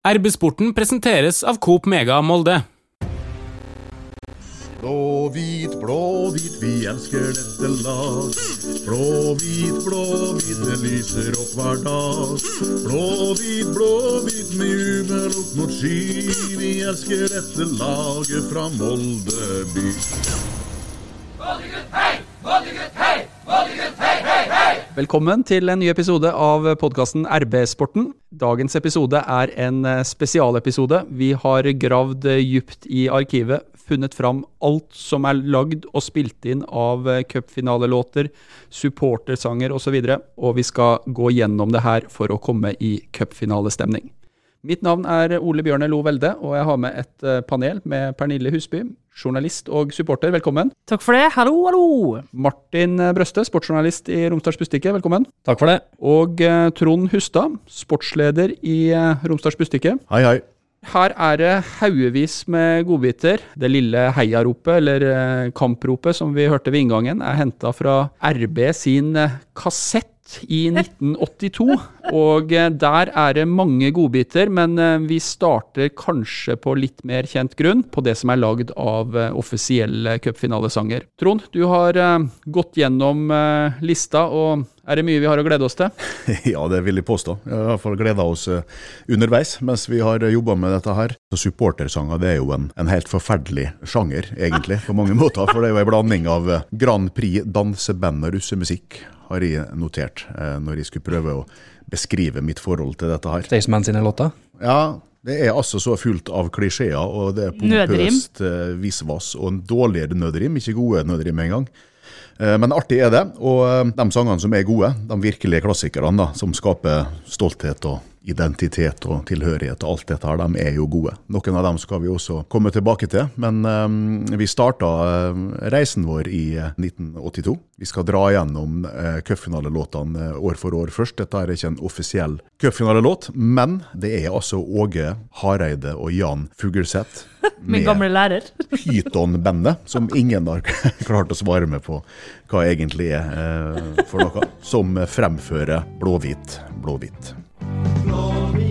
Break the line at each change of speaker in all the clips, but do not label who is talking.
RB-sporten presenteres av Coop Mega Molde.
Blå-hvit, blå-hvit, vi elsker dette lag. Blå-hvit, blå-hvit, det lyser opp hver dag. Blå-hvit, blå-hvit, med jubel opp mot sky. Vi elsker dette laget fra Molde by.
Velkommen til en ny episode av podkasten RB-sporten. Dagens episode er en eh, spesialepisode. Vi har gravd dypt i arkivet, funnet fram alt som er lagd og spilt inn av eh, cupfinalelåter, supportersanger osv., og, så og vi skal gå gjennom det her for å komme i cupfinalestemning. Mitt navn er Ole Bjørne Lo Velde, og jeg har med et eh, panel med Pernille Husby, journalist og supporter. Velkommen.
Takk for det. Hallo, hallo.
Martin Brøste, sportsjournalist i Romsdals Bustikke. Velkommen.
Takk for det.
Og eh, Trond Hustad, sportsleder i eh, Romsdals Bustikke.
Hei, hei.
Her er det haugevis med godbiter. Det lille heiaropet, eller kampropet som vi hørte ved inngangen, er henta fra RB sin eh, i 1982. Og eh, der er det mange godbiter, men eh, vi starter kanskje på litt mer kjent grunn, på det som er lagd av eh, offisielle cupfinalesanger. Trond, du har gått gjennom lista, og er det mye vi har å glede oss til?
Ja, det vil jeg påstå. Jeg har i hvert fall gleda oss eh, underveis mens vi har jobba med dette her. Så Supportersanger det er jo en, en helt forferdelig sjanger, egentlig, på mange måter. For det er jo en blanding av eh, Grand Prix, danseband og russemusikk, har jeg notert eh, når jeg skulle prøve å beskrive mitt forhold til dette her.
Staysman sine låter.
Ja, det er altså så fullt av klisjeer, og det er pompøst eh, visvas og en dårligere nødrim, ikke gode nødrim engang. Eh, Men artig er det, og eh, de sangene som er gode, de virkelige klassikerne da, som skaper stolthet og identitet og tilhørighet og alt dette her, de er jo gode. Noen av dem skal vi også komme tilbake til, men eh, vi starta eh, reisen vår i eh, 1982. Vi skal dra gjennom eh, cupfinalelåtene eh, år for år først. Dette er ikke en offisiell cupfinalelåt, men det er altså Åge Hareide og Jan Fugleseth
Min gamle lærer.
Pyton-bandet, som ingen har klart å svare med på hva egentlig er eh, for noe, som fremfører Blåhvit, blåhvit.
Blåhvit,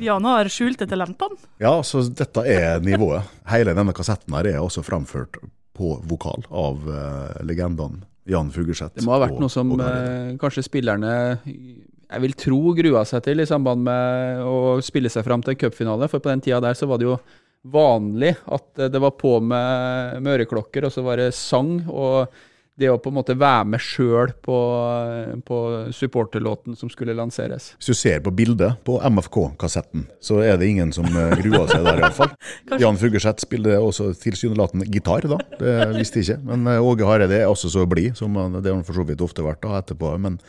Jan har skjulte talentene.
Ja, så dette er nivået. Hele denne kassetten her er også fremført på vokal av uh, legendene Jan Fugleseth.
Det må ha vært
og-
noe som uh, kanskje spillerne jeg vil tro grua seg til i samband med å spille seg fram til en cupfinale. For på den tida der så var det jo vanlig at det var på med, med øreklokker, og så var det sang. Og det å på en måte være med sjøl på, på supporterlåten som skulle lanseres.
Hvis du ser på bildet på MFK-kassetten, så er det ingen som eh, gruer seg der, iallfall. Jan Fuggeseth spiller også tilsynelatende gitar, da. Det visste jeg ikke. Men eh, Åge Hareide er også så blid, som han, det har han for så vidt ofte vært da etterpå. Men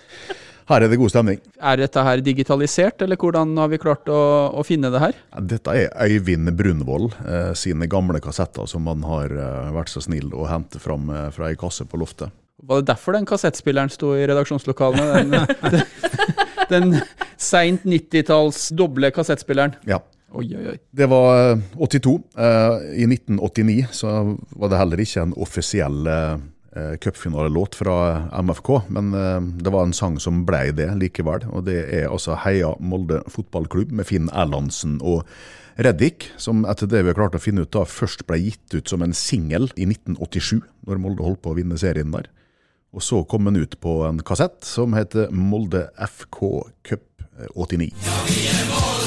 her er det god stemning.
Er dette her digitalisert, eller hvordan har vi klart å, å finne det her?
Dette er Øyvind Brunvoll eh, sine gamle kassetter som han har eh, vært så snill å hente fram eh, fra ei kasse på loftet.
Var det derfor den kassettspilleren sto i redaksjonslokalene? Den, den, den seint 90-talls doble kassettspilleren.
Ja.
Oi, oi, oi.
Det var eh, 82. Eh, I 1989 så var det heller ikke en offisiell eh, eh, cupfinalelåt fra MFK, men eh, det var en sang som blei det likevel. Og det er altså Heia Molde fotballklubb med Finn Erlandsen og Reddik, som etter det vi har klart å finne ut da, først ble gitt ut som en singel i 1987, når Molde holdt på å vinne serien der. Og så kom den ut på en kassett som heter Molde FK Cup er 89.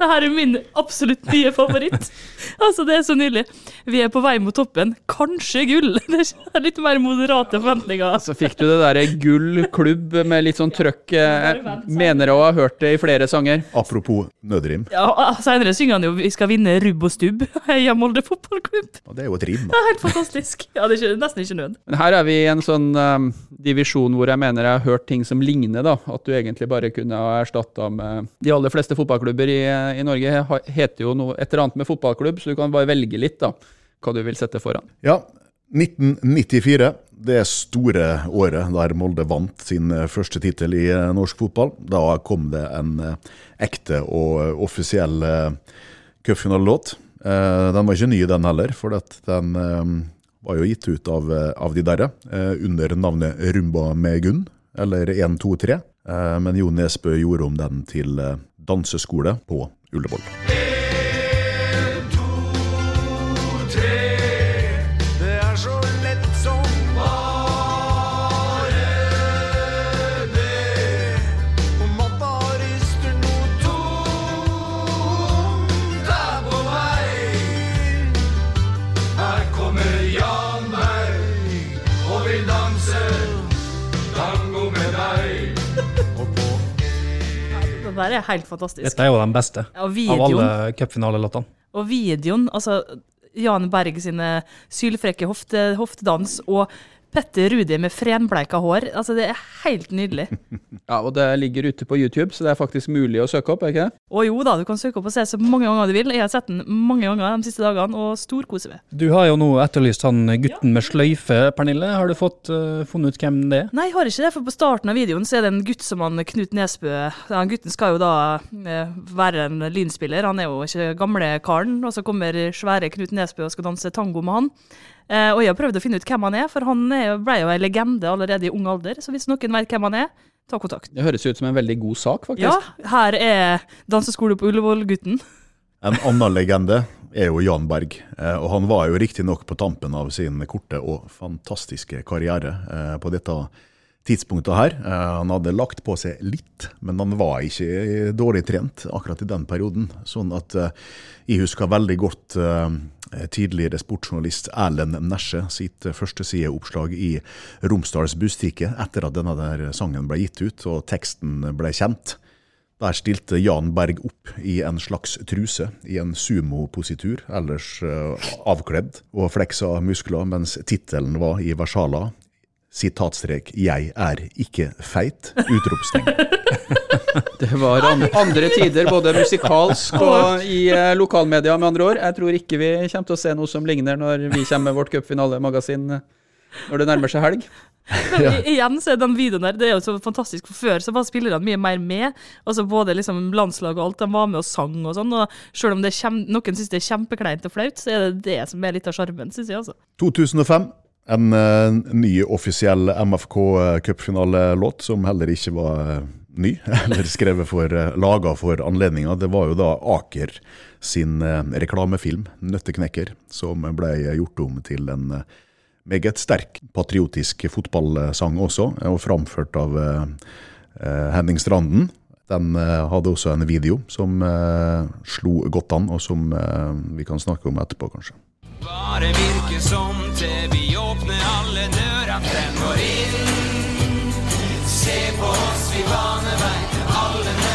Det her er min absolutt nye favoritt. Altså, det er så nydelig. Vi er på vei mot toppen. Kanskje gull. Det er litt mer moderate forventninger.
Så fikk du det derre gull klubb med litt sånn trøkk. eh, Mener å ha hørt det i flere sanger.
Apropos nødrim.
Ja, Senere synger han jo 'Vi skal vinne rubb og stubb'. Heia Molde fotballklubb.
Og det er jo et rim,
Det
da.
er helt fantastisk. Ja, det er nesten ikke nød.
Men her er vi i en sånn um, divisjon hvor jeg mener jeg har hørt ting som ligner, da. At du egentlig bare kunne ha erstatta med De aller fleste fotballklubber i, i Norge heter jo noe et eller annet med fotballklubb, så du kan bare velge litt, da. Hva du vil sette foran.
Ja, 1994. Det store året der Molde vant sin eh, første tittel i eh, norsk fotball. Da kom det en eh, ekte og offisiell cupfinalelåt. Den var ikke ny, den heller, for den var jo gitt ut av, av de derre under navnet Rumba med Gunn, eller 1, 2, 3. Eh, Men Jo Nesbø gjorde om den til danseskole på Ullevål.
Der er helt fantastisk.
Dette er jo den beste
og
av alle cupfinalelåtene.
og videoen, altså Jan Berg sine sylfrekke hofte, hoftedans og Petter Rudi med frenbleika hår. Altså, det er helt nydelig.
Ja, og det ligger ute på YouTube, så det er faktisk mulig å søke opp, er ikke det?
Å jo da, du kan søke opp og se så mange ganger du vil. Jeg har sett den mange ganger de siste dagene og storkoser meg.
Du har jo nå etterlyst han gutten med sløyfe, Pernille. Har du fått uh, funnet ut hvem det er?
Nei, jeg har ikke det, for på starten av videoen så er det en gutt som han Knut Nesbø Han gutten skal jo da uh, være en lynspiller, han er jo ikke gamle karen. Og så kommer svære Knut Nesbø og skal danse tango med han. Eh, og jeg har prøvd å finne ut hvem han er, for han er, ble jo en legende allerede i ung alder. Så hvis noen vet hvem han er, ta kontakt.
Det høres ut som en veldig god sak, faktisk.
Ja, her er danseskole på Ullevål-gutten.
En annen legende er jo Jan Berg. eh, Og han var jo riktignok på tampen av sin korte og fantastiske karriere eh, på dette tidspunktet her. Eh, Han hadde lagt på seg litt, men han var ikke dårlig trent akkurat i den perioden. Sånn at eh, jeg husker veldig godt eh, tidligere sportsjournalist Erlend Nesje sitt førstesideoppslag i Romsdals Bustikke etter at denne der sangen ble gitt ut og teksten ble kjent. Der stilte Jan Berg opp i en slags truse, i en sumopositur, ellers eh, avkledd og fleksa muskler, mens tittelen var i versala Sitatstrek 'Jeg er ikke feit'. Utropstegn.
Det var andre tider, både musikalsk og i eh, lokalmedia, med andre ord. Jeg tror ikke vi kommer til å se noe som ligner når vi kommer med vårt cupfinalemagasin eh, når det nærmer seg helg.
Men igjen så er den videoen der, det er jo så fantastisk, for før så var spillerne mye mer med. Altså både liksom landslag og alt, de var med og sang og sånn. Og selv om det kjem, noen syns det er kjempekleint og flaut, så er det det som er litt av sjarmen, syns jeg, altså.
2005. En eh, ny offisiell MFK-cupfinalelåt, som heller ikke var eh, ny, eller skrevet for laga for anledninga. Det var jo da Aker sin eh, reklamefilm, 'Nøtteknekker', som ble gjort om til en eh, meget sterk patriotisk fotballsang også, og framført av eh, eh, Henning Stranden. Den eh, hadde også en video som eh, slo godt an, og som eh, vi kan snakke om etterpå, kanskje.
Bare virke som til vi åpner alle dørene den går inn. Se på oss, vi baner vei til alle nøtter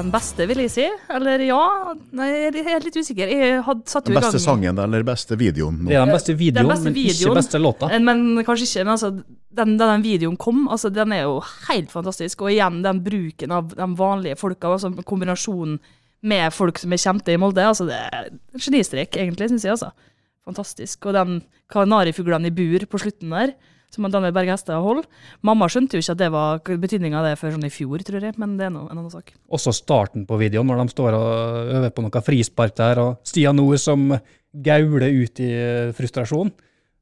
den beste, vil jeg si. Eller ja. Nei, jeg er litt usikker. Jeg hadde satt
Den
i gang
beste sangen eller beste videoen?
Det er den beste videoen,
beste
men
videoen.
ikke beste låta.
Eh, Men kanskje ikke. Men altså, den, da den videoen kom, altså, den er jo helt fantastisk. Og igjen den bruken av de vanlige folka, altså kombinasjonen med folk som er kjente i Molde. altså Det er en genistrek, egentlig, syns jeg. altså. Fantastisk. Og den kanarifuglene i bur på slutten der, som Daniel Berge Hestad holder. Mamma skjønte jo ikke at det var betydninga av det før sånn i fjor, tror jeg, men det er nå en annen sak.
Også starten på videoen, når de står og øver på noe frispark der, og Stian Nord som gauler ut i frustrasjon.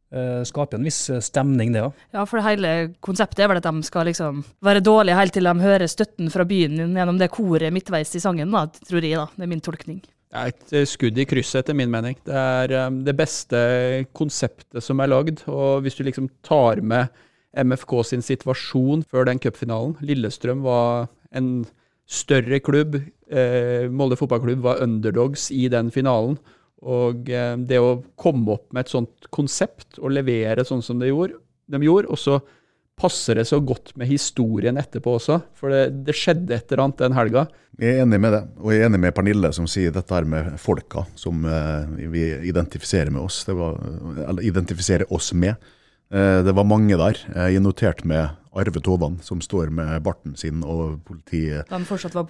Eh, skaper en viss stemning, det òg.
Ja, for hele konseptet er vel at de skal liksom være dårlige helt til de hører støtten fra byen gjennom det koret midtveis i sangen, da, tror jeg, da. Det er min tolkning.
Det er et eh, skudd i krysset, etter min mening. Det er eh, det beste konseptet som er lagd. Og hvis du liksom tar med MFK sin situasjon før den cupfinalen Lillestrøm var en større klubb. Eh, Molde fotballklubb var underdogs i den finalen. Og det å komme opp med et sånt konsept og levere sånn som de gjorde, de gjorde og så passer det så godt med historien etterpå også. For det, det skjedde et eller annet den helga.
Jeg er enig med det, og jeg er enig med Pernille som sier dette her med folka som eh, vi identifiserer med oss. Det var, eller identifiserer oss med. Eh, det var mange der. Eh, Jeg noterte med Arve Tovan, som står med barten sin og
politiuniforma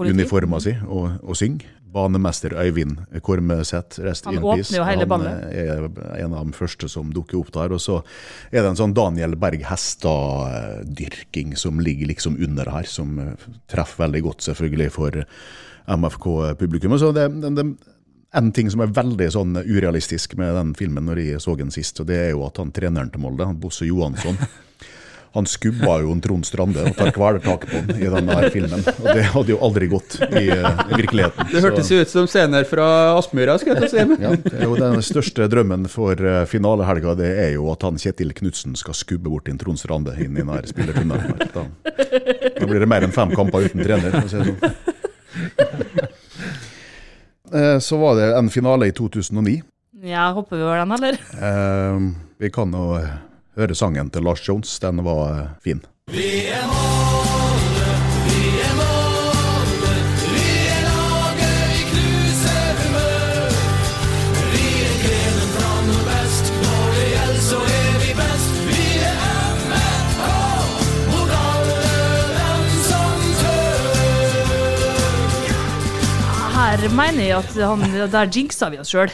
politi.
si og, og synger. Banemester Øyvind Kormeseth, rest
Han
in
åpner jo hele
Han
ballet.
Han er en av de første som dukker opp der. Og så er det en sånn Daniel Berg Hestad-dyrking som ligger liksom under her, som eh, treffer veldig godt selvfølgelig for MFK-publikummet. Så det, det, det en ting som er veldig sånn urealistisk med den filmen når jeg så den sist, og det er jo at han treneren til Molde, han Bosse Johansson, han skubba jo en Trond Strande og tar kvelertak på han i denne her filmen. Og det hadde jo aldri gått i, eh, i virkeligheten.
Det hørtes jo ut som scener fra Aspmyra, skal jeg si.
Ja, jo Den største drømmen for eh, finalehelga det er jo at han Kjetil Knutsen skal skubbe bort en Trond Strande inn i denne spillertunnelen. Da, da blir det mer enn fem kamper uten trener. for å si det sånn. Eh, Så var det en finale i 2009.
Ja, hopper vi over den, eller?
Eh, Vi kan jo høre sangen til Lars Jones. Den var eh, fin.
Her mener jeg at han, der jinxa vi oss sjøl.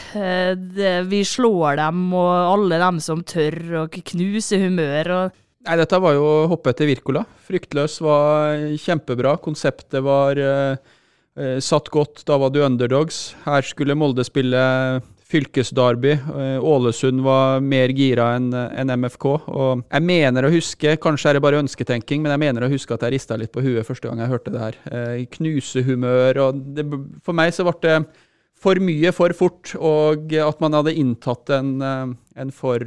Vi slår dem, og alle dem som tør, og knuser humør. og
Nei, dette var jo å hoppe etter Wirkola. Fryktløs var kjempebra. Konseptet var eh, eh, satt godt. Da var du underdogs. Her skulle Molde spille fylkesderby. Eh, Ålesund var mer gira enn en MFK. Og jeg mener å huske, kanskje er det bare ønsketenking, men jeg mener å huske at jeg rista litt på huet første gang jeg hørte det her. Eh, knusehumør og det, For meg så ble det for mye for fort, og at man hadde inntatt en, eh, en for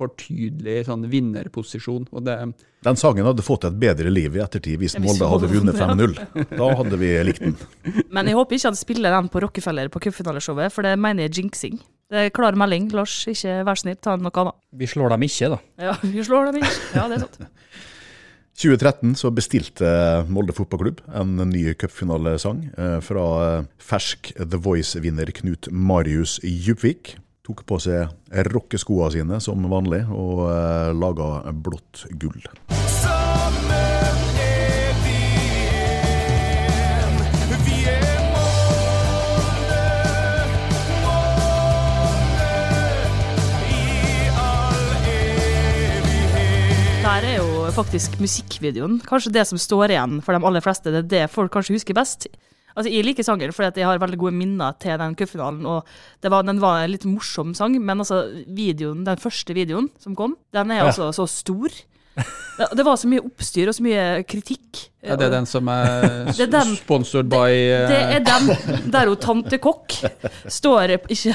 for tydelig sånn vinnerposisjon. Og det,
Den sangen hadde fått et bedre liv i ettertid hvis Molde hadde vunnet 5-0. Da hadde vi likt den.
Men jeg håper ikke han spiller den på Rockefeller på cupfinaleshowet, for det mener jeg er jinxing. Det er klar melding. Lars, ikke vær snill, ta noe annet.
Vi slår dem ikke, da.
Ja, vi slår dem ikke. Ja, det er sant.
2013 så bestilte Molde fotballklubb en ny cupfinalesang eh, fra eh, fersk The Voice-vinner Knut Marius Djupvik. Tok på seg rockeskoa sine som vanlig og eh, laga blått gull.
Er er.
Der er jo faktisk musikkvideoen kanskje det som står igjen for de aller fleste. Det er det folk kanskje husker best. Altså, Jeg liker sangen fordi jeg har veldig gode minner til den cupfinalen. og var, Den var en litt morsom sang, men altså videoen, den første videoen som kom, den er altså så stor. Det, var så mye oppstyr og så mye kritikk.
ja, det er den som er,
Det er den-
sponsored by eh,
Det er den der hun tante Kokk står Ikke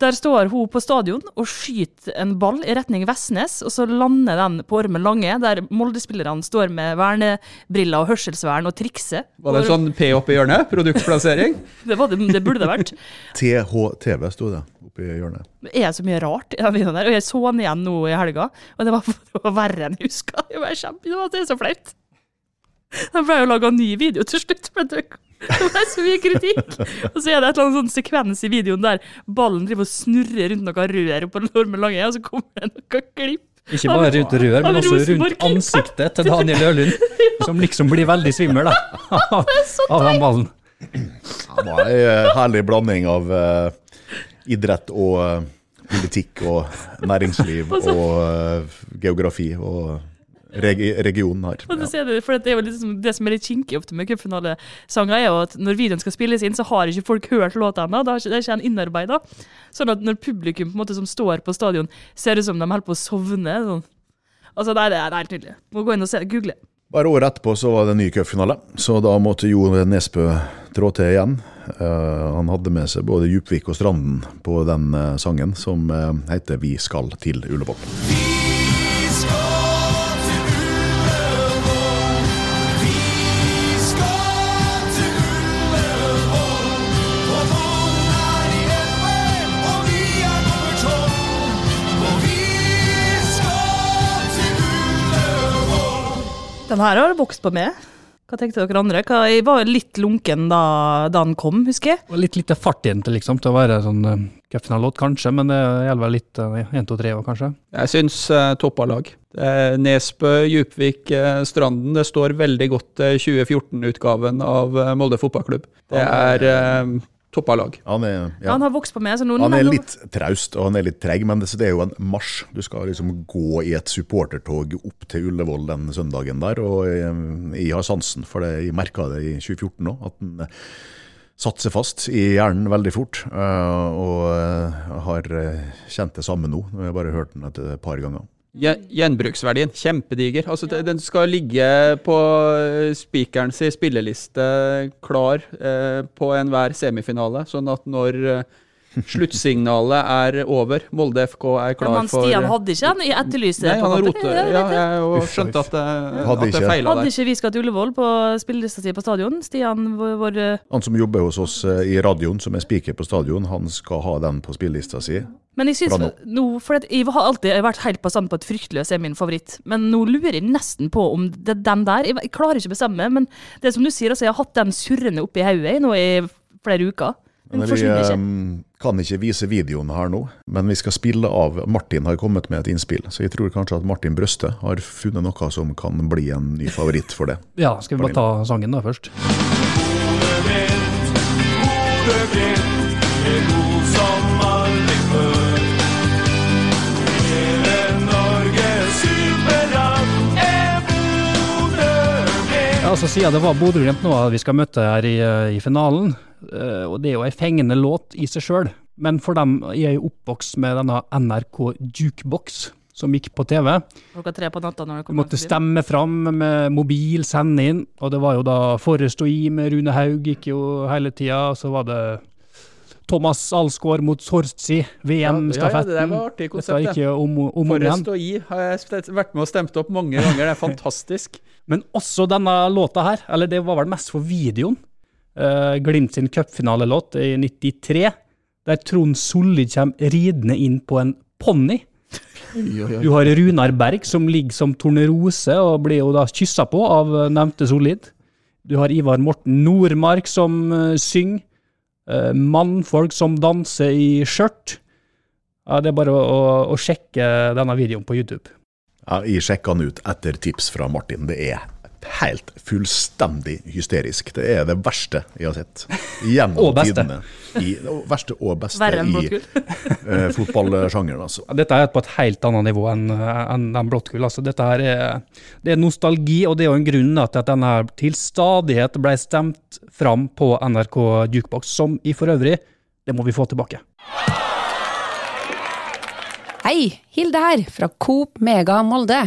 Der står hun på stadion og skyter en ball i retning Vestnes, og så lander den på Ormen Lange, der Molde-spillerne står med vernebriller og hørselsvern og trikser.
Var det en sånn P oppi hjørnet? Produktplassering?
Det, var det, det burde det vært.
THTV sto det oppi hjørnet.
Det er så mye rart i den videoen der, og jeg så den igjen nå i helga, og det var, det var verre enn jeg huska. Det var kjempe, det er så flaut. De ble jo laga ny video til slutt, men det var ble så mye kritikk. Og så er det et eller annet sånn sekvens i videoen der ballen driver og snurrer rundt noe rør på Lormen Lange, og så kommer det noe klipp.
Ikke bare rundt rør, men også rundt ansiktet til Daniel Ørlund, som liksom blir veldig svimmel da, av den ballen.
Det var en herlig blanding av eh, idrett og eh, politikk og næringsliv og eh, geografi og regi regionen her.
Og det,
Ja.
for det er jo liksom det som er litt kinkig ofte med cupfinalesanger, er jo at når videoen skal spilles inn, så har ikke folk hørt låta ennå. Det er ikke en innarbeida. Sånn at når publikum på en måte som står på stadion, ser ut som de holder på å sovne. Sånn. Altså, det er, det er helt nydelig. Må gå inn og se, google.
Bare året etterpå så var det en ny cupfinale, så da måtte Jo Nesbø trå til igjen. Eh, han hadde med seg både Djupvik og Stranden på den eh, sangen, som eh, heter 'Vi skal til Ullevål'.
Vi skal til Ullevål. Vi skal til Ullevål. Og månen er i og vi er nummer tolv. Og vi skal til Ullevål.
Den her har du vokst på meg. Hva tenkte dere andre? Hva, jeg var litt lunken da, da han kom, husker jeg.
Og litt lite fartjente til, liksom, til å være sånn uh, cupfinalelåt, kanskje, men det gjelder vel litt uh, 1, 2, 3 år, kanskje.
Jeg syns uh, toppa lag. Uh, Nesbø, Djupvik, uh, Stranden. Det står veldig godt eh, 2014-utgaven av eh, Molde fotballklubb. Det er eh, toppa lag.
Han er, ja.
Han har vokst på meg.
Han er litt traust og han er litt treg, men det, det er jo en marsj. Du skal liksom gå i et supportertog opp til Ullevål den søndagen der, og jeg, jeg har sansen for det. Jeg merka det i 2014 òg, at den satser seg fast i hjernen veldig fort. eh, og eh, har eh, kjent det samme nå. Jeg har bare hørt den et par ganger.
Gjen- Gjenbruksverdien, kjempediger. Altså, ja. Den skal ligge på spikerens spilleliste klar eh, på enhver semifinale, sånn at når eh, sluttsignalet er over, Molde FK er klar
han
for
Stian hadde ikke han? i etterlyset
Nei, han har rotet. Ja, jeg skjønte at det,
Hadde
at det feila der.
Hadde ikke vi skal til Ullevål på spillelista si på stadion? Stian, vår, eh,
Han som jobber hos oss eh, i radioen, som er spiker på stadion, han skal ha den på spillelista si.
Men jeg synes
nå.
for jeg har alltid vært helt på stand på at Fryktløs er min favoritt. Men nå lurer jeg nesten på om det er den der. Jeg, jeg klarer ikke å bestemme, men det er som du sier, altså, jeg har hatt den surrende oppi hodet nå i flere uker.
Men vi
ikke.
eh, kan ikke vise videoen her nå, men vi skal spille av Martin har kommet med et innspill. Så jeg tror kanskje at Martin Brøste har funnet noe som kan bli en ny favoritt for det.
Ja, skal vi bare ta sangen da først?
Superlag er Bodø-Glimt.
Ja, altså Siden det var Bodø-Glimt nå vi skal møte her i, eh, i finalen, og det er jo ei fengende låt i seg sjøl, men for dem jeg er jo oppvokst med denne NRK Jukebox som gikk på TV.
Klokka tre på natta når det
Du måtte stemme fram med mobil, sende inn, og det var jo da Forrest og I med Rune Haug gikk jo hele tida, og så var det Thomas Alsgaard mot Sortsi,
Ja, ja,
VM-stafetten.
det var artig konsept,
Dette gikk jo om, om.
Forrest og I har jeg vært med og stemt opp mange ganger. Det er fantastisk.
Men også denne låta her, eller det var vel mest for videoen. Uh, Glimt sin cupfinalelåt i 93, der Trond Solli kommer ridende inn på en ponni. Du har Runar Berg som ligger som tornerose og blir jo da kyssa på av eh, nevnte Solid. Du har Ivar Morten Nordmark som uh, synger. Uh, mannfolk som danser i skjørt. Ja, det er bare å, å, å sjekke denne videoen på YouTube.
Ja, jeg sjekka den ut etter tips fra Martin. Det er helt fullstendig hysterisk. Det er det verste jeg har sett. Gjennom
Og beste.
tidene. I, og verste og beste
Verre enn
i
blått
eh, fotballsjangeren, altså.
Dette er på et helt annet nivå enn enn enn blåttgull. Altså, dette her er, det er nostalgi, og det er jo en grunn til at denne til stadighet ble stemt fram på NRK Jukebox, som i for øvrig, det må vi få tilbake.
Hei, Hilde her, fra Coop Mega Molde.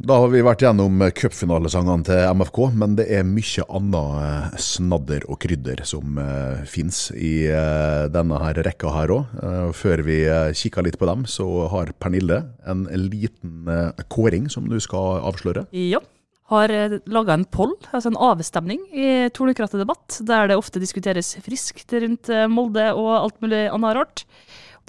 Da har vi vært gjennom eh, cupfinalesangene til MFK, men det er mye annet eh, snadder og krydder som uh, fins i eh, denne her rekka her òg. før vi uh, kikker litt på dem, så har Pernille en liten eh, kåring som du skal avsløre.
Ja. Har laga en poll, altså en avstemning, i Tornekrattet debatt, der det ofte diskuteres friskt rundt eh, Molde og alt mulig annet rart.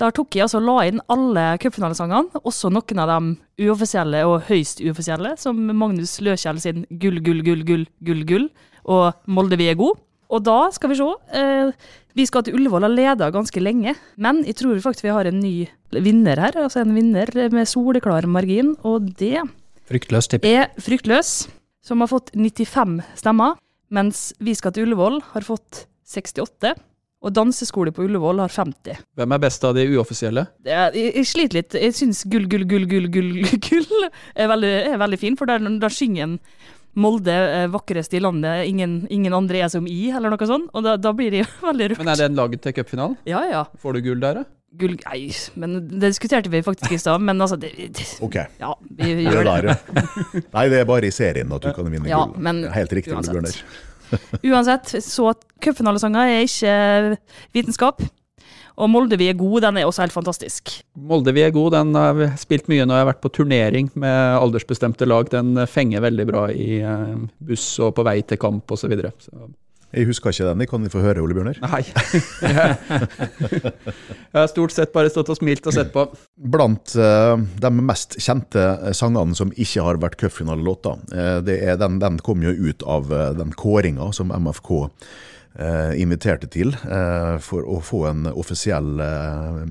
Der tok jeg altså la inn alle cupfinalesangene, også noen av dem uoffisielle og høyst uoffisielle, som Magnus Løkjell sin Gull, gull, gull, gull, gull, gull, og Molde vi er god. Og da skal vi se. Eh, vi skal til Ullevål har leda ganske lenge, men jeg tror faktisk vi har en ny vinner her. Altså en vinner med soleklar margin, og det
Fryktløs tipp.
er Fryktløs, som har fått 95 stemmer, mens Vi skal til Ullevål har fått 68. Og Danseskole på Ullevål har 50.
Hvem er best av de uoffisielle?
Det er, jeg, jeg sliter litt. Jeg syns gull, gull, gull, gull, gull, gull er veldig, er veldig fin, for der, der synger en Molde eh, vakreste i landet, ingen, ingen andre er som i, eller noe sånt. Og da, da blir det jo veldig rørt.
Men er det en laget til cupfinalen?
Ja, ja.
Får du gull der, da?
Gull Nei, men det diskuterte vi faktisk i stad, men altså det, det,
Ok.
Ja, vi
vi
gjør det.
der, ja. Nei, det er bare i serien at du kan vinne
Ja,
gull.
men
Helt riktig, Ole
uansett. Så cupfinalesanger er ikke vitenskap. Og Molde vi er gode, den er også helt fantastisk.
Molde vi er god, den har vi spilt mye når jeg har vært på turnering med aldersbestemte lag. Den fenger veldig bra i eh, buss og på vei til kamp osv.
Jeg husker ikke den. Kan vi få høre, Ole Bjørner?
Nei. jeg har stort sett bare stått og smilt og sett på.
Blant eh, de mest kjente eh, sangene som ikke har vært cupfinalelåter, det er den, den kom jo ut av eh, den kåringa som MFK eh, inviterte til eh, for å få en offisiell eh,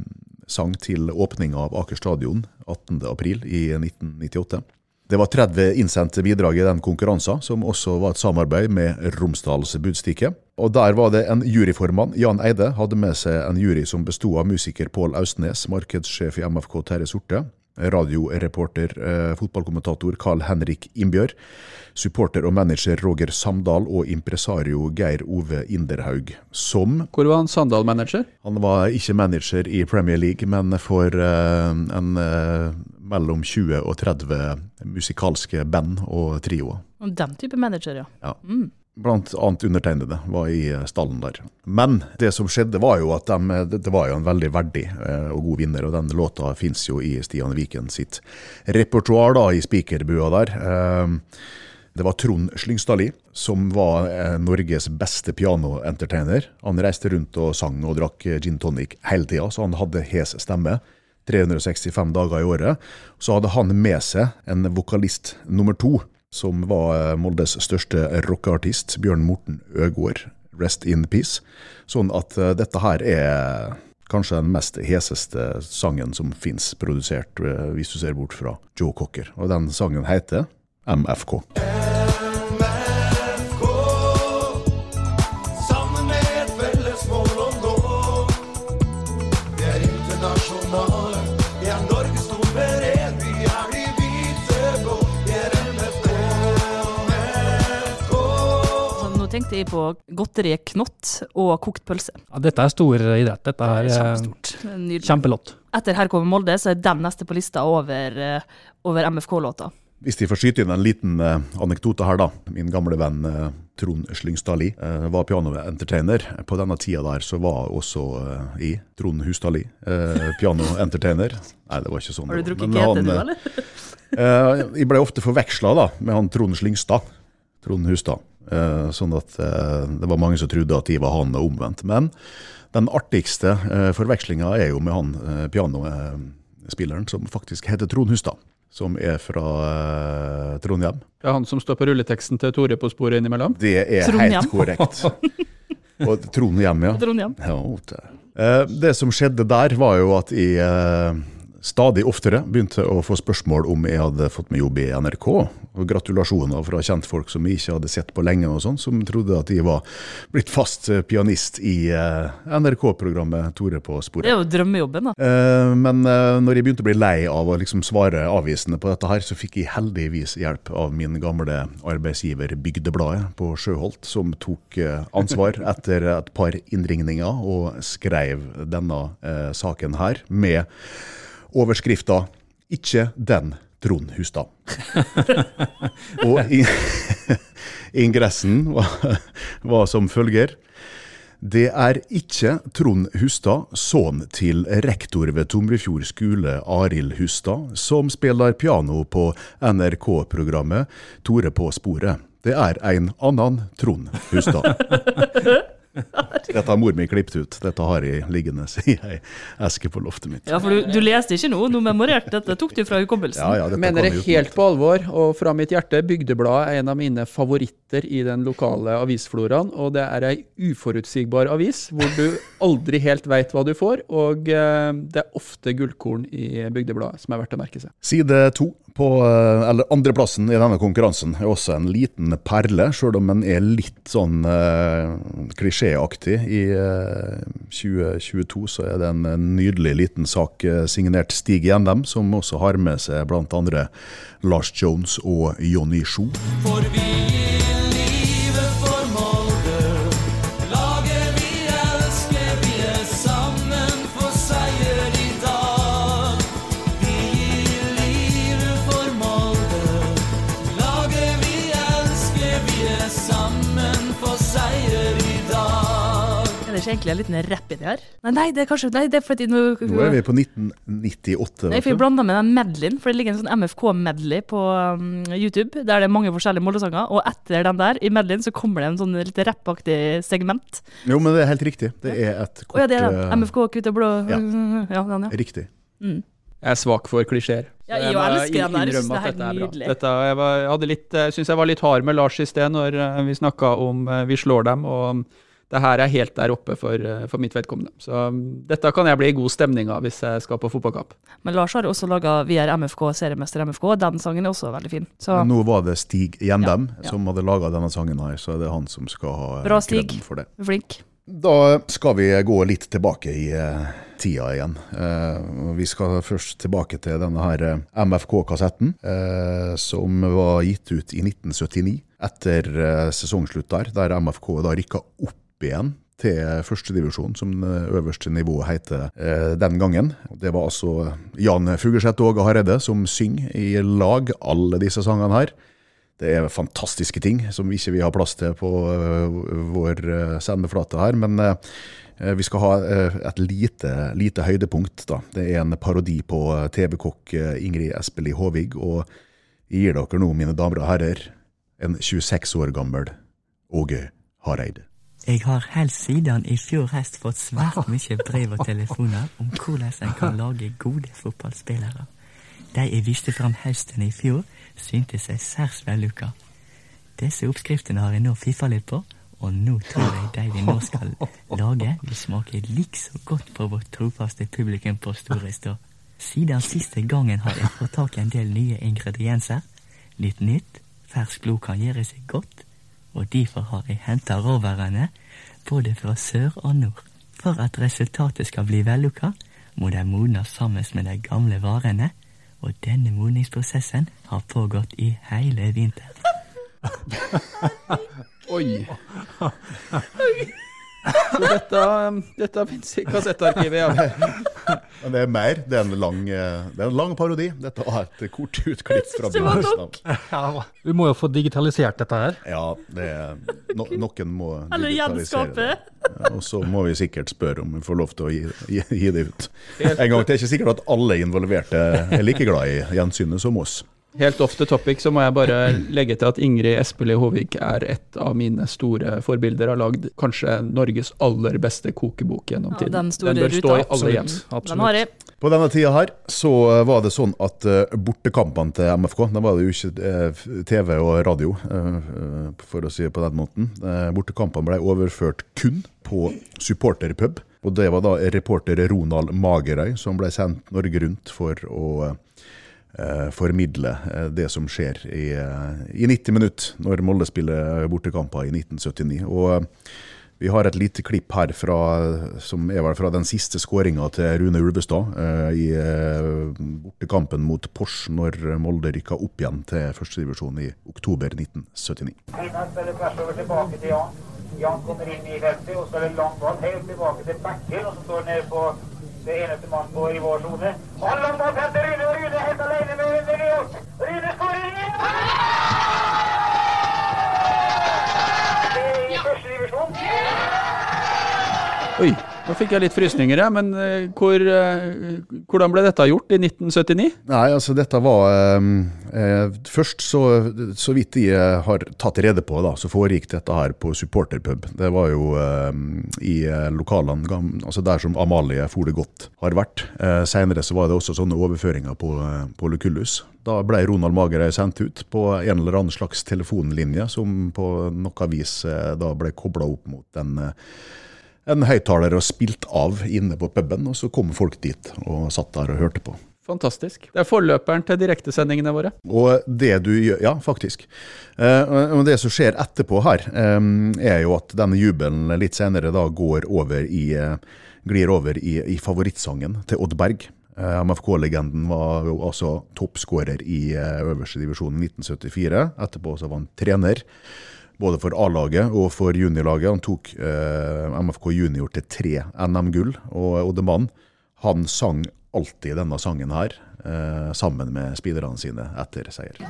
sang til åpninga av Aker stadion 18.4 i 1998. Det var 30 innsendte bidrag i den konkurransen, som også var et samarbeid med Romsdals Budstikke. Og der var det en juryformann, Jan Eide, hadde med seg en jury som besto av musiker Pål Austnes, markedssjef i MFK Terje Sorte, radioreporter, eh, fotballkommentator Carl Henrik Innbjørg, supporter og manager Roger Samdal og impresario Geir Ove Inderhaug, som
Hvor var han Samdal manager?
han var ikke manager i Premier League, men for eh, en eh, mellom 20 og 30 musikalske band og trioer.
Den type manager, ja.
Blant annet undertegnede var i eh, stallen der. Men det som skjedde var jo at de, det det var jo en veldig verdig eh, og god vinner, og den låta fins jo i Stian Viken sitt repertoar i spikerbua der. Eh, Det var Trond Slyngstadli, som var eh, Norges beste pianoentertainer. Han reiste rundt og sang og drakk eh, gin tonic hele tida, så han hadde hes stemme. 365 dager i året. Så hadde han med seg en vokalist nummer to, som var eh, Moldes største rockeartist, Bjørn Morten Øgård. Rest in peace. Sånn at eh, dette her er kanskje den mest heseste sangen som fins produsert, eh, hvis du ser bort fra Joe Cocker. Og den sangen heter
MFK.
Tenkte jeg på godteriet Knott og kokt pølse.
Ja, dette er stor idrett. Dette er eh,
Kjempestort. Nydelig.
kjempelåt.
Etter Her kommer Molde, så er den neste på lista over, eh, over MFK-låta.
Hvis de får skyte inn en liten eh, anekdote her, da. Min gamle venn eh, Trond Slyngstadli eh, var pianoentertainer. På denne tida der så var også jeg, i Trond Hustadli eh, pianoentertainer. Nei, det var ikke sånn.
Har du drukket
kete
GT, du,
eh,
eller?
Eh, jeg ble ofte forveksla med han Trond Slyngstad. Trond Hustad. Eh, sånn at eh, det var mange som trodde at de var han og omvendt. Men den artigste uh, forvekslinga er jo med han pianospilleren som faktisk heter Trond Hustad. Som er fra eh, Trondheim.
Det er han som står på rulleteksten til Tore på sporet innimellom?
Det er
Trondheim.
helt korrekt. Og Trondheim, ja.
Trondheim.
Ja, det. Eh, det som skjedde der, var jo at i eh, stadig oftere begynte å få spørsmål om jeg hadde fått meg jobb i NRK. Og gratulasjoner fra kjentfolk som jeg ikke hadde sett på lenge, og sånn, som trodde at jeg var blitt fast pianist i eh, NRK-programmet Tore på
Det
sporet.
er jo drømmejobben, da.
Eh, Men eh, når jeg begynte å bli lei av å liksom svare avvisende på dette her, så fikk jeg heldigvis hjelp av min gamle arbeidsgiver Bygdebladet på Sjøholt, som tok ansvar etter et par innringninger og skrev denne saken her med overskrifta 'Ikke den Trond Hustad'. og in ingressen var, var som følger. Det er ikke Trond Hustad, sønn til rektor ved Tomrefjord skole, Arild Hustad, som spiller piano på NRK-programmet Tore på sporet. Det er en annen Trond Hustad. Dette har mor mi klippet ut. Dette har jeg liggende i ei eske på loftet mitt.
Ja, for du, du leste ikke noe, du memorerte dette. Tok du fra hukommelsen?
Ja, ja,
Mener det helt på alvor, og fra mitt hjerte, Bygdebladet er en av mine favoritter i den lokale avisfloraen. Og det er ei uforutsigbar avis, hvor du aldri helt veit hva du får. Og eh, det er ofte gullkorn i Bygdebladet som er verdt å merke seg.
Side to på, eh, eller andreplassen i denne konkurransen er også en liten perle, sjøl om den er litt sånn eh, klisjéaktig. I eh, 2022 så er det en nydelig liten sak eh, signert Stig Gjendem, som også har med seg andre Lars Jones og Johnny Sjo.
For vi
egentlig en liten rapp i det her? Nei, nei, det er kanskje Nei, det er fordi nå
Nå er vi på 1998.
Nei, for jeg blanda med den medleyen, for det ligger en sånn MFK-medley på um, YouTube, der det er mange forskjellige Molde-sanger, og etter den der, i medleyen, så kommer det en sånn litt rappaktig segment.
Jo, men det er helt riktig. Det er et
Å
kort
ja, det er den.
eh,
MFK, kvitt og blå
ja.
ja, den, ja.
Riktig.
Jeg er svak for klisjeer.
Ja,
jeg,
jeg
må
elsker den der. Jeg synes
innrømme
det er
at
helt
dette bra.
nydelig.
Dette, jeg var, jeg litt, jeg syns jeg var litt hard med Lars i sted når eh, vi snakka om eh, Vi slår dem, og det her er helt der oppe for, eh, for mitt vedkommende. Så um, dette kan jeg bli i god stemning av hvis jeg skal på fotballkamp.
Men Lars har jo også laga Vi er MFK, seriemester MFK, og den sangen er også veldig fin. Så
Nå var det Stig Gjendem
Ja, ja.
som hadde laga denne sangen her, så det er han som skal ha
Bra, Stig.
for det.
flink.
Da skal vi gå litt tilbake i eh, tida igjen. Eh, vi skal først tilbake til denne her MFK-kassetten, eh, som var gitt ut i 1979, etter sesongslutt der, der MFK da rykka opp igjen til førstedivisjon, som det øverste nivået heter eh, den gangen. Det var altså Jan Fugerseth og Åge Hareide som synger i lag alle disse sangene her. Det er fantastiske ting som vi ikke vil ha plass til på vår sendeflate her. Men vi skal ha et lite, lite høydepunkt. da. Det er en parodi på TV-kokk Ingrid Espelid Håvig. Og jeg gir dere nå, mine damer og herrer, en 26 år gammel Åge Hareide.
Jeg har helt siden i fjor høst fått svært mye brev og telefoner om hvordan en kan lage gode fotballspillere. De jeg viste fram høsten i fjor, syntes jeg særs vellykka. Disse oppskriftene har jeg nå fiffa litt på, og nå tror jeg de vi nå skal lage, vil smake likså godt på vårt trofaste publikum på Storestad. Siden siste gangen har jeg fått tak i en del nye ingredienser. Litt nytt, ferskt blod kan gjøre seg godt, og derfor har jeg henta råvarene både fra sør og nord. For at resultatet skal bli vellukka, må de modnes sammen med de gamle varene, og denne modningsprosessen har pågått i hele vinter.
Oi. Så dette, dette fins i kassettarkivet. Ja.
Men det er mer. Det er en lang, det er en lang parodi. Dette var et kort utklipp fra
var.
Vi må jo få digitalisert dette her.
Ja, det er, no, noen må
Eller
digitalisere det. Ja, Og så må vi sikkert spørre om vi får lov til å gi, gi, gi det ut. En gang, Det er ikke sikkert at alle involverte er like glad i gjensynet som oss.
Helt off the topic så må jeg bare legge til at Ingrid Espelid Håvik er et av mine store forbilder. Har lagd kanskje Norges aller beste kokebok gjennom
Ja,
tiden.
den
bør stå i alle hjem.
Den.
På denne tida her så var det sånn at eh, bortekampene til MFK, da var det jo ikke eh, TV og radio, eh, for å si det på den måten. Bortekampene ble overført kun på supporterpub. Og det var da reporter Ronald Magerøy som ble sendt Norge rundt for å formidle eh, det som skjer i, eh, i 90 minutter når Molde spiller bortekamper i 1979. Og eh, vi har et lite klipp her fra, som er vel fra den siste skåringa til Rune Ulvestad eh, i eh, bortekampen mot Porsch når Molde rykka opp igjen til førstedivisjon i oktober 1979.
Kvinnan spiller tvers over tilbake til Jan. Jan kommer inn i feltet og spiller langt ball helt tilbake til Bakker, og som står ned på det eneste mann på i vår sone. Ball frem til Rune, og Rune helt alene med Rune. Rune skårer! I første divisjon.
Oi, Nå fikk jeg litt frysninger, jeg, men eh, hvor, eh, hvordan ble dette gjort i 1979?
Nei, altså dette var eh, eh, Først, så, så vidt jeg har tatt rede på, da, så foregikk dette her på supporterpub. Det var jo eh, i lokalene, altså der som Amalie For det godt har vært. Eh, Senere så var det også sånne overføringer på, eh, på Lucullus. Da ble Ronald Magerøy sendt ut på en eller annen slags telefonlinje, som på noe vis da ble kobla opp mot den en høyttaler og spilt av inne på puben, og så kom folk dit og satt der og hørte på.
Fantastisk. Det er forløperen til direktesendingene våre.
Og det du gjør Ja, faktisk. Eh, og det som skjer etterpå her, eh, er jo at denne jubelen litt senere da går over i eh, Glir over i, i favorittsangen til Odd Berg. MFK-legenden var jo altså toppskårer i øverste divisjon i 1974. Etterpå så var han trener. Både for A-laget og for juniorlaget. Han tok eh, MFK junior til tre NM-gull. Og Oddemann han sang alltid denne sangen her eh, sammen med spillerne sine etter seier.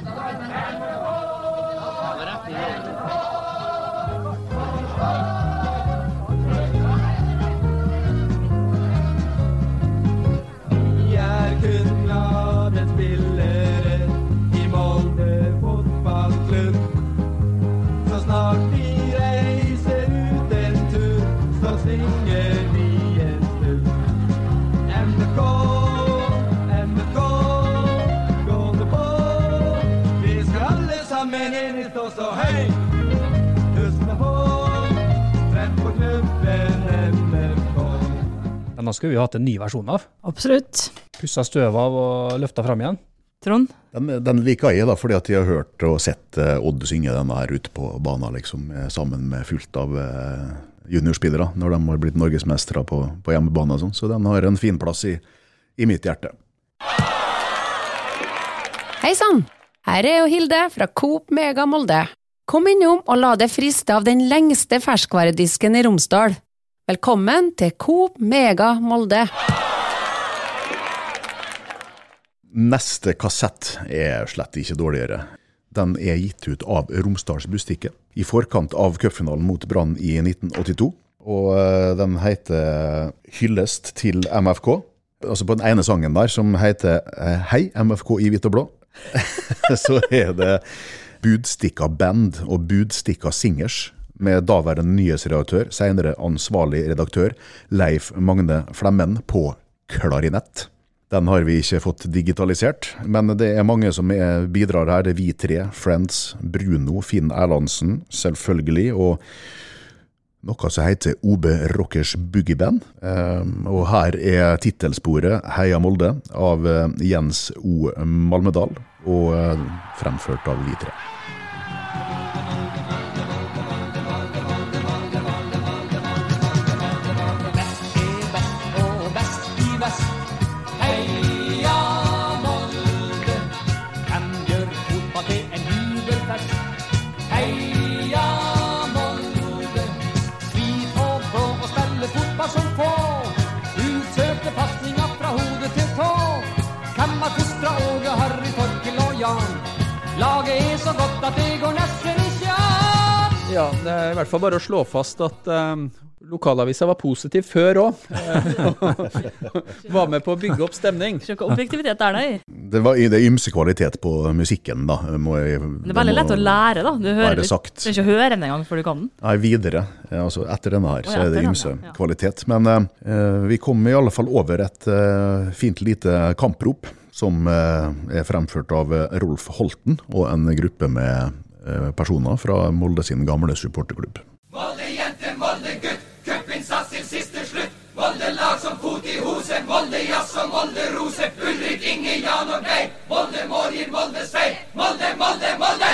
Denne skulle vi hatt en ny versjon av.
Absolutt.
Pussa støv av og løfta fram igjen.
Trond?
Den, den liker jeg, da, fordi at jeg har hørt og sett eh, Odd synge denne her ute på banen, liksom, eh, sammen med fullt av eh, juniorspillere, når de har blitt norgesmestere på, på hjemmebane og sånn. Så den har en fin plass i, i mitt hjerte.
Hei sann! Her er jo Hilde fra Coop Mega Molde. Kom innom og la deg friste av den lengste ferskvaredisken i Romsdal. Velkommen til Coop Mega Molde.
Neste kassett er slett ikke dårligere. Den er gitt ut av Romsdalsbustikken i forkant av cupfinalen mot Brann i 1982. Og eh, den heter Hyllest til MFK. Altså på den ene sangen der, som heter eh, Hei, MFK i hvitt og blå, så er det Budstikka Band og Budstikka Singers med daværende nyhetsredaktør, senere ansvarlig redaktør, Leif Magne Flemmen på klarinett. Den har vi ikke fått digitalisert, men det er mange som er, bidrar her. Det er vi tre, Friends, Bruno, Finn Erlandsen, selvfølgelig, og noe som heter OB Rockers Boogieband. Um, og her er tittelsporet Heia Molde av eh, Jens O. Malmedal, og eh, fremført av vi tre.
Ja, det er i hvert fall bare å slå fast at um, lokalavisa var positiv før òg. var med på å bygge opp stemning.
Se hvor objektivitet er nei.
Det var det er ymse kvalitet på musikken, da. Må jeg,
Det er veldig lett å lære, da. Du hører
sagt.
Du trenger ikke høre den engang før du kan den.
Nei, videre. Altså etter denne her, så er det ymse
denne, ja.
kvalitet. Men eh, eh, vi kom i alle fall over et eh, fint lite kamprop som eh, er fremført av Rolf Holten og en gruppe med personer fra Molde sin gamle supporterklubb.
Molde jente, Molde gutt, cupinnsats til siste slutt. Molde lag som fot i hose, Molde jazz og Molde rose. Ulrik, Inge, Jan og Geir. Molde Morgen, Molde seier. Molde, Molde, Molde!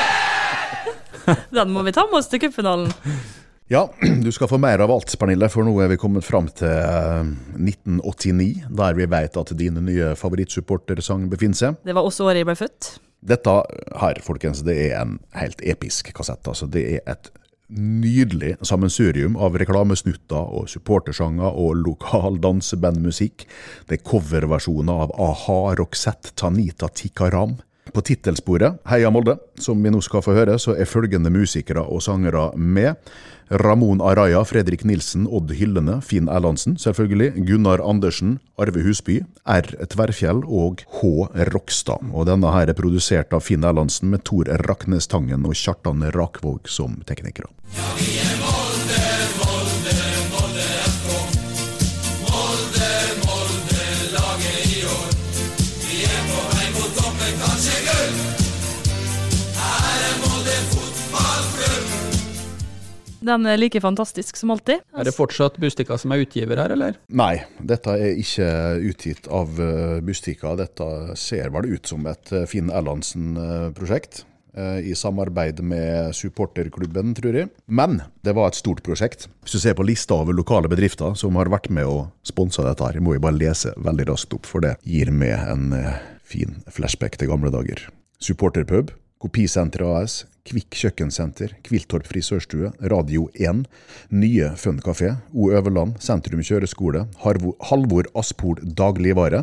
Den må vi ta med oss til cupfinalen.
Ja, du skal få mer av alt, Pernille, for nå er vi kommet fram til eh, 1989, der vi vet at din nye favorittsupportersang befinner seg.
Det var også året jeg ble født.
Dette her, folkens, det er en helt episk kassett. Altså, det er et nydelig sammensurium av reklamesnutter og supportersanger og lokal dansebandmusikk. Det er coverversjoner av a-ha, Roxette, Tanita, Tikaram. På tittelsporet, Heia Molde, som vi nå skal få høre, så er følgende musikere og sangere med. Ramon Araya, Fredrik Nilsen, Odd Hyllene, Finn Erlandsen, selvfølgelig. Gunnar Andersen, Arve Husby, R. Tverrfjell og H. Rokstad. Og denne her er produsert av Finn Erlandsen med Tor Raknes Tangen og Kjartan Rakvåg som teknikere.
Den er like fantastisk som alltid.
Er det fortsatt Bustika som er utgiver her, eller?
Nei, dette er ikke utgitt av uh, Bustika. Dette ser vel ut som et eh, Finn Erlandsen-prosjekt. eh, I samarbeid med supporterklubben, tror jeg. Men det var et stort prosjekt. Hvis du ser på lista over lokale bedrifter som har vært med og sponsa dette, her, må jeg bare lese veldig raskt opp, for det gir meg en eh, fin flashback til gamle dager. Supporterpub, Kopisenter AS, Kvikk kjøkkensenter, Kviltorp frisørstue, Radio 1, Nye Fun kafé, O Øverland, Sentrum kjøreskole, Harvo, Halvor Aspol dagligvare,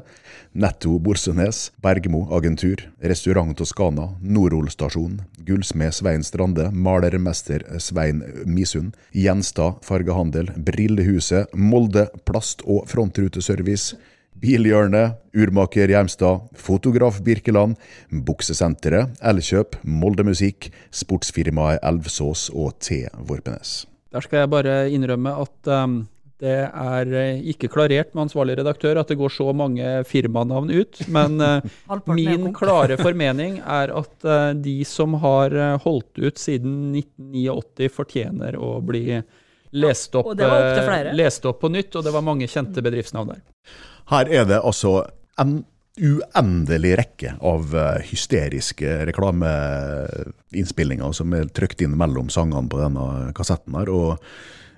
Netto Borsenes, Bergmo agentur, Restaurant Toskana, Norol stasjon, Gullsmed Svein Strande, Malermester Svein Misund, Gjenstad fargehandel, Brillehuset, Molde plast- og frontruteservice, Bilhjørnet, Urmaker Hjelmstad, Fotograf Birkeland, Buksesenteret, Elkjøp, Moldemusikk, Sportsfirmaet Elvsås og T. Vorpenes.
Der skal jeg bare innrømme at um, det er eh, ikke klarert med ansvarlig redaktør at det går så mange firmanavn ut. Men
uh,
min klare formening er at uh, de som har holdt ut siden 1989, fortjener å bli lest opp, eh, lest opp på nytt, og det var mange kjente bedriftsnavn der.
Her er det altså en uendelig rekke av eh, hysteriske reklameinnspillinger som er trykt inn mellom sangene på denne kassetten her. og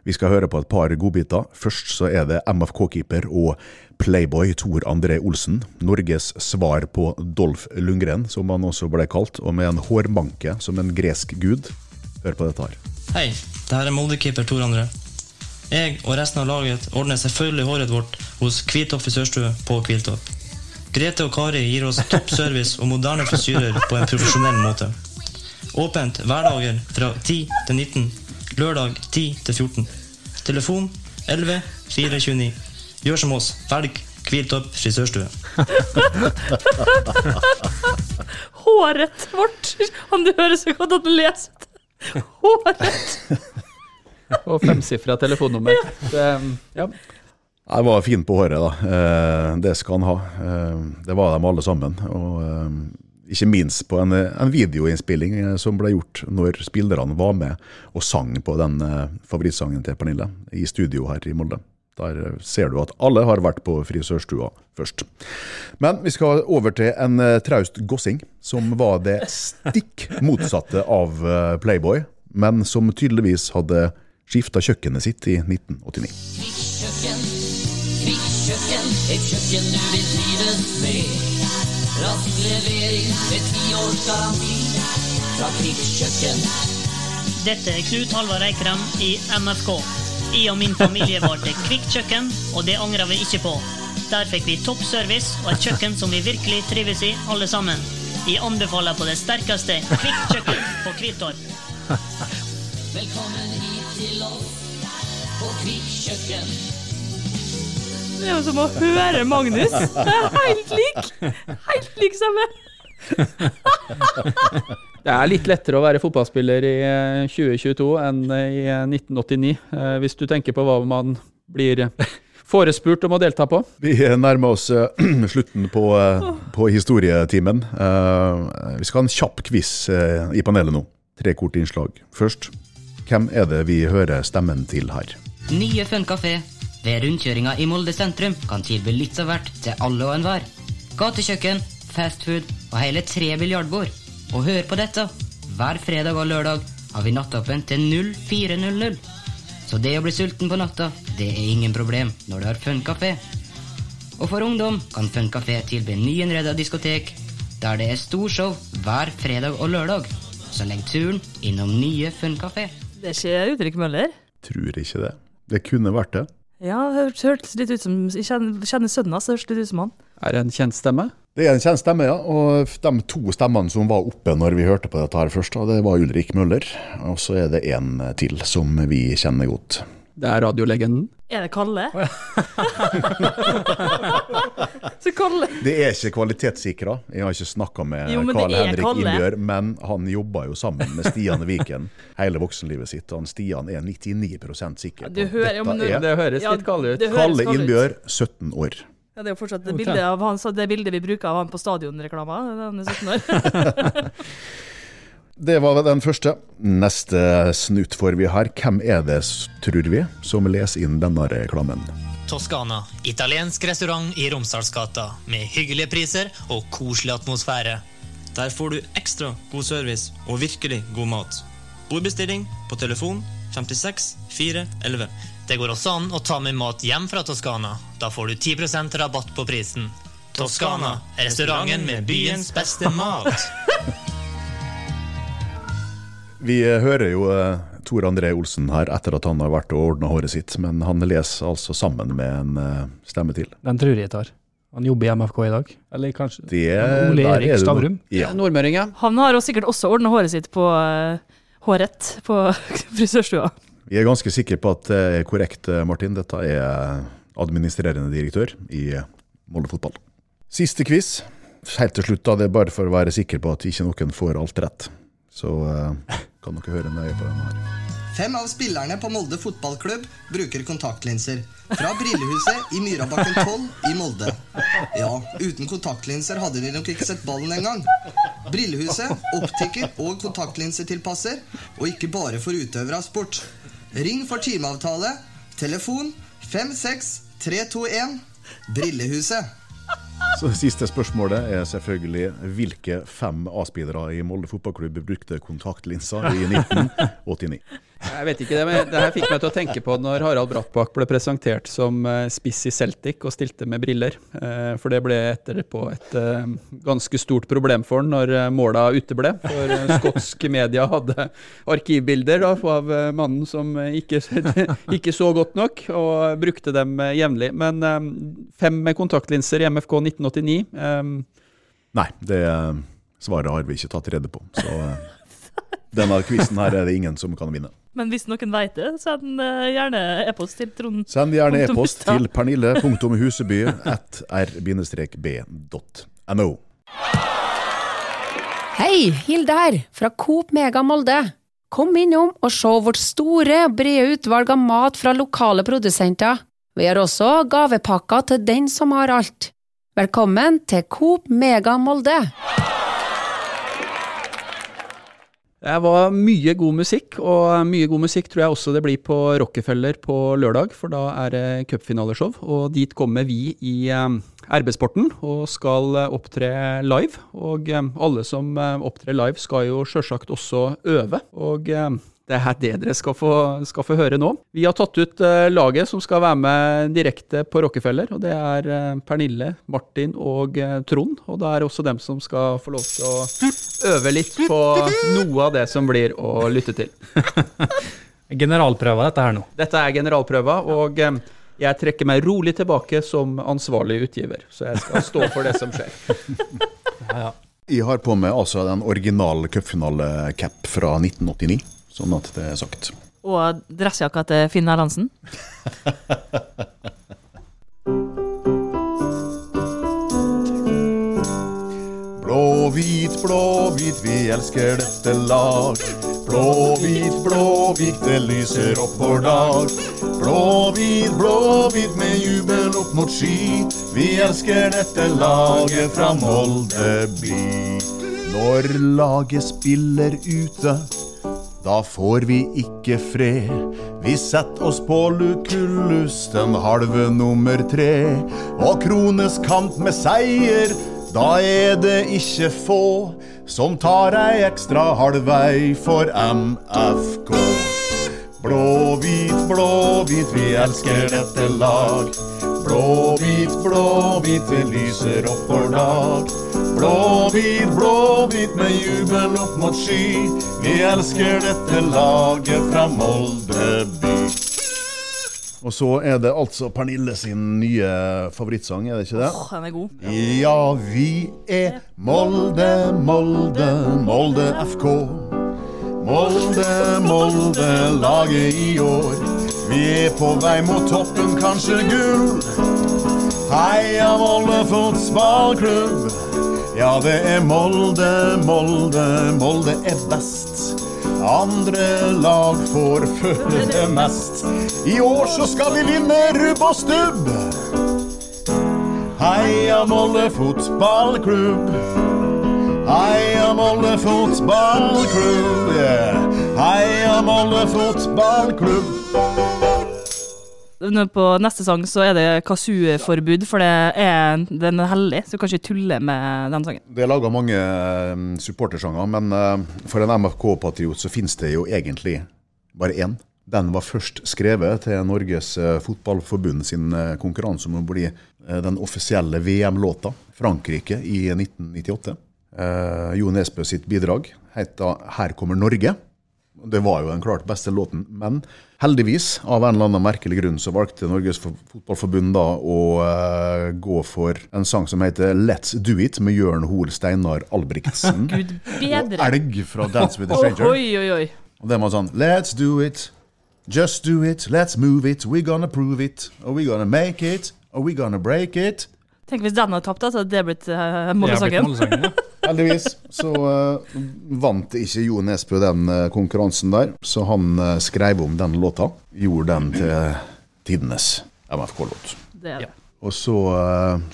vi skal høre på et par godbiter. Først så er det MFK-keeper og Playboy Tor André Olsen. Norges svar på Dolph Lundgren, som han også ble kalt, og med en hårmanke som en gresk gud. Hør på dette her.
Hei, det her er Molde-keeper Tor André. Jeg og resten av laget ordner selvfølgelig håret vårt hos Kvitopp frisørstue på Kviltopp. Grete og Kari gir oss topp service og moderne frisyrer på en profesjonell måte. Åpent hverdager fra 10 til 19, lørdag 10 til 14. Telefon 11 429. Gjør som oss, velg Kviltopp frisørstue.
Håret vårt! Han, du hører så godt at du leser. Håret!
Og femsifra telefonnummer. Det, ja.
Jeg var fin på håret, da. Eh, det skal han ha. Eh, det var de alle sammen. Og eh, ikke minst på en, en videoinnspilling som ble gjort når spillerne var med og sang på den favorittsangen til Pernille i studio her i Molde. Der ser du at alle har vært på frisørstua først. Men vi skal over til en eh, traust gossing, som var det stikk motsatte av eh, Playboy, men som tydeligvis hadde skifta kjøkkenet sitt i 1989.
Kjøkken, kvikkkjøkken, et kjøkken du vil trives med. Rask levering med ti fra Kvikkkjøkken.
Dette er Knut Halvard Eikrem i MFK. Jeg og min familie valgte Kvikk kjøkken, og det angrer vi ikke på. Der fikk vi topp service og et kjøkken som vi virkelig trives i, alle sammen. Jeg anbefaler på det sterkeste Kvikk kjøkken på Kvittorp.
Velkommen hit til oss på Kvikkkjøkken.
Det er jo som å høre Magnus. Det er helt lik. Helt lik samme.
Det er litt lettere å være fotballspiller i eh, 2022 enn i eh, 1989, eh, hvis du tenker på hva man blir forespurt om å delta på.
Vi nærmer oss eh, slutten på, eh, på historietimen. Eh, vi skal ha en kjapp quiz eh, i panelet nå. Tre korte innslag. Først, hvem er det vi hører stemmen til her?
Nye Fun kafé ved rundkjøringa i Molde sentrum kan tilby litt av hvert til alle og enhver. Gatekjøkken, fastfood og hele tre biljardbord. Og hør på dette! Hver fredag og lørdag har vi nattåpent til 0400. Så det å bli sulten på natta, det er ingen problem når du har Funkafé. Og for ungdom kan Funkafé tilby nyinnreda diskotek, der det er storshow hver fredag og lørdag. Så legg turen innom nye Funkafé.
Det er ikke Utrik Møller.
Tror ikke det. Det kunne vært det.
Ja, det hørtes litt ut som Jeg kjenner, kjenner sønnen hans, det hørtes litt ut som han.
Er det en kjent stemme?
Det er en kjent stemme, ja. Og de to stemmene som var oppe når vi hørte på dette her først, det var Ulrik Møller. Og så er det en til som vi kjenner godt.
Det er radiolegenden.
Er det Kalle? Så Kalle
Det er ikke kvalitetssikra. Jeg har ikke snakka med
Jo, det er
Henrik
Kalle.
Innbjør, men han jobba jo sammen med Stian Viken hele voksenlivet sitt. Han Stian er 99 sikker på
Du hører, ja, men
dette
Det
er
høres
Ja,
litt Kalle ut.
Kalle
Kalle.
Innbjør, 17 år.
Ja, det er jo fortsatt det bildet, av han, så det bildet vi bruker av han på stadionreklama. Han er 17 år.
Det var den første. Neste snutt får vi her. Hvem er det, tror vi, som leser inn denne reklamen?
Toskana, italiensk restaurant i Romsdalsgata med hyggelige priser og koselig atmosfære.
Der får du ekstra god service og virkelig god mat. Bordbestilling på telefon 56 411.
Det går også an å ta med mat hjem fra Toskana. Da får du 10% rabatt på prisen. Toskana, restauranten med byens beste mat.
Vi eh, hører jo eh, Tor André Olsen her etter at han har vært og ordna håret sitt, men han leser altså sammen med en eh, stemme til.
Den tror jeg tar. Han jobber i MFK i dag. Eller kanskje
Det,
Ole
der
Erik
er
Stavrum.
Ja.
Nordmøring, ja.
Han har også sikkert også ordna håret sitt på uh, håret på frisørstua.
Vi er ganske sikre på at det er korrekt, eh, Martin. Dette er administrerende direktør i eh, Molde fotball. Siste quiz. Helt til slutt, da, det er bare for å være sikker på at ikke noen får alt rett. Så uh, kan dere høre nøye på den her.
Fem av spillerne på Molde fotballklubb bruker kontaktlinser. Fra Brillehuset i Myrabakken 12 i Molde. Ja, uten kontaktlinser hadde de nok ikke sett ballen engang. Brillehuset, optiker og kontaktlinsetilpasser, og ikke bare for utøvere av sport. Ring for timeavtale. Telefon 56321. Brillehuset.
Så Siste spørsmålet er selvfølgelig hvilke fem A-spillere i Molde fotballklubb brukte kontaktlinser i 1989?
Jeg vet ikke, det, men det her fikk meg til å tenke på når Harald Brattbakk ble presentert som eh, spiss i Celtic og stilte med briller. Eh, For det ble etterpå et eh, ganske stort problem for han når måla uteble. For skotsk media hadde arkivbilder av mannen som ikke, ikke så godt nok, og brukte dem jevnlig. Men fem med kontaktlinser i MFK 1989 eh,
Nei, det svaret har vi ikke tatt rede på. Så denne quizen her er det ingen som kan vinne.
Men hvis noen veit det, send eh, gjerne e-post til Trond.
Send gjerne e-post til pernille.huseby at r-b.no.
Hei, Hilde her, fra Coop Mega Molde. Kom innom og se vårt store og brede utvalg av mat fra lokale produsenter. Vi har også gavepakker til den som har alt. Velkommen til Coop Mega Molde.
Det var mye god musikk, og mye god musikk tror jeg også det blir på Rockefeller på lørdag, for da er det cupfinaleshow. Og dit kommer vi i eh, RB-sporten og skal eh, opptre live. Og eh, alle som opptrer live skal jo sjølsagt også øve. Og det er det dere skal få, skal få høre nå. Vi har tatt ut eh, laget som skal være med direkte på Rockefeller, og det er eh, Pernille, Martin og eh, Trond. Og det er også dem som skal få lov til å øve litt på noe av det som blir å lytte til.
Generalprøva dette her nå.
Dette er generalprøva, og jeg trekker meg rolig tilbake som ansvarlig utgiver. Så jeg skal stå for det som skjer.
Jeg har på meg altså den originale cupfinale-cap fra 1989, sånn at det er sagt.
Og dressjakka til Finn Erlandsen.
Blå-hvit, blå-hvit, vi elsker dette lag. Blå-hvit, blå-hvit, det lyser opp vår dag. Blå-hvit, blå-hvit med jubel opp mot sky. Vi elsker dette laget fra Molde by. Når laget spiller ute, da får vi ikke fred. Vi setter oss på Lucullus, den halve nummer tre. Og Krones kamp med seier, da er det ikke få som tar ei ekstra halvvei for MFK. Blå-hvit, blå-hvit, vi elsker dette lag. Blå-hvit, blå-hvit, det lyser opp vår dag. Blå-hvit, blå-hvit med jubel opp mot sky. Vi elsker dette laget fra Molde by. Og så er det altså Pernille sin nye favorittsang, er det ikke det?
Oh, den er god.
Ja, vi er Molde, Molde, Molde FK. Molde, Molde, laget i år. Vi er på vei mot toppen, kanskje gull. Heia Molde fotballklubb. Ja, det er Molde, Molde, Molde er best. Andre lag får føle det mest. I år så skal vi vinne rubb og stubb. Heia Molde fotballklubb. Heia Molde fotballklubb. Heia Molde fotballklubb.
På neste sang så er det kazoo-forbud, for det er, den er hellig, så du kan ikke tulle med den sangen.
Det er laga mange eh, supportersanger, men eh, for en MFK-patriot så finnes det jo egentlig bare én. Den var først skrevet til Norges eh, Fotballforbund sin konkurranse om å bli den offisielle VM-låta. Frankrike i 1998. Eh, Jo Nesbø sitt bidrag het 'Her kommer Norge'. Det var jo den klart beste låten, men heldigvis, av en eller annen merkelig grunn, så valgte Norges Fotballforbund da å uh, gå for en sang som heter 'Let's Do It' med Jørn Hoel Steinar Albrigtsen.
Gud bedre.
Og elg fra 'Dance with a Stranger'.
Oi, oi, oi.
Og det var sånn Let's do it, just do it, let's move it, we're gonna prove it, or we're gonna make it, or we're gonna break it.
Tenk hvis den hadde tapt, da, så hadde det blitt uh, Molde-sangen.
Heldigvis så uh, vant ikke Jo Nesbø den uh, konkurransen der, så han uh, skrev om den låta. Gjorde den til tidenes MFK-låt.
Det er det.
Og så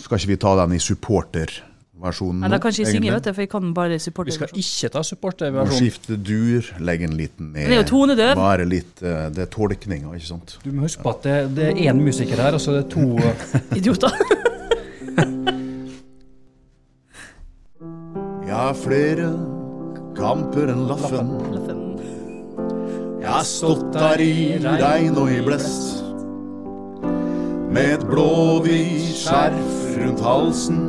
skal ikke vi ta den i supporterversjonen
da kan ikke jeg synge, vet du, for jeg kan bare supporte.
Vi skal ikke ta
supporterversjonen.
supporterversjon.
skifte dur, legge den litt ned.
Det er jo tonedøv.
Være litt Det er tolkninga, ikke sant.
Du må huske på at det, det er én musiker her, og så er det to
Idioter.
Jeg har flere kamper enn Laffen. Jeg har stått der i regn og i blest. Med et blåhvitt skjerf rundt halsen.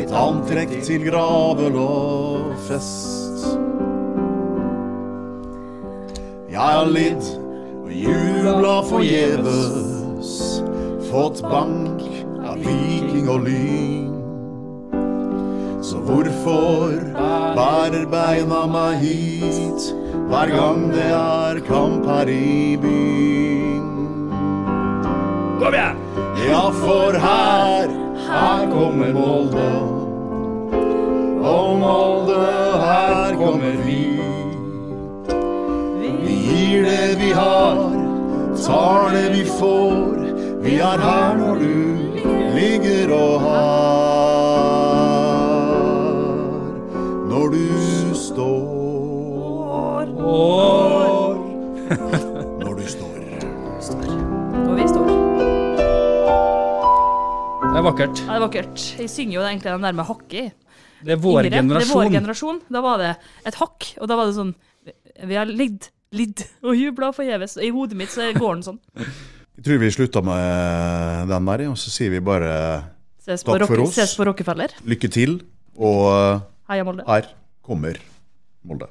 Et antrekk til gravel og fest. Jeg har lidd og jubla forgjeves. Fått bank av viking og lyn. Hvorfor bærer beina meg hit hver gang det er kamp her i byen? Kom igjen! Ja, for her, her kommer Molde. Og Molde, her kommer vi. Vi gir det vi har, tar det vi får. Vi er her når du ligger og har. Står. Når du står.
Og vi står.
Det er vakkert.
Ja, det er vakkert. Jeg synger jo egentlig den der med hakket. i.
Det er vår
Yngre. Det er vår
generasjon.
Da var det et hakk, og da var det sånn Vi har lidd, lidd og jubla forgjeves. I hodet mitt så går den sånn.
Jeg tror vi slutter med den der, og så sier vi bare
Ses
takk for oss.
ses på Rockefeller.
Lykke til, og
Heia Molde.
her kommer Molde.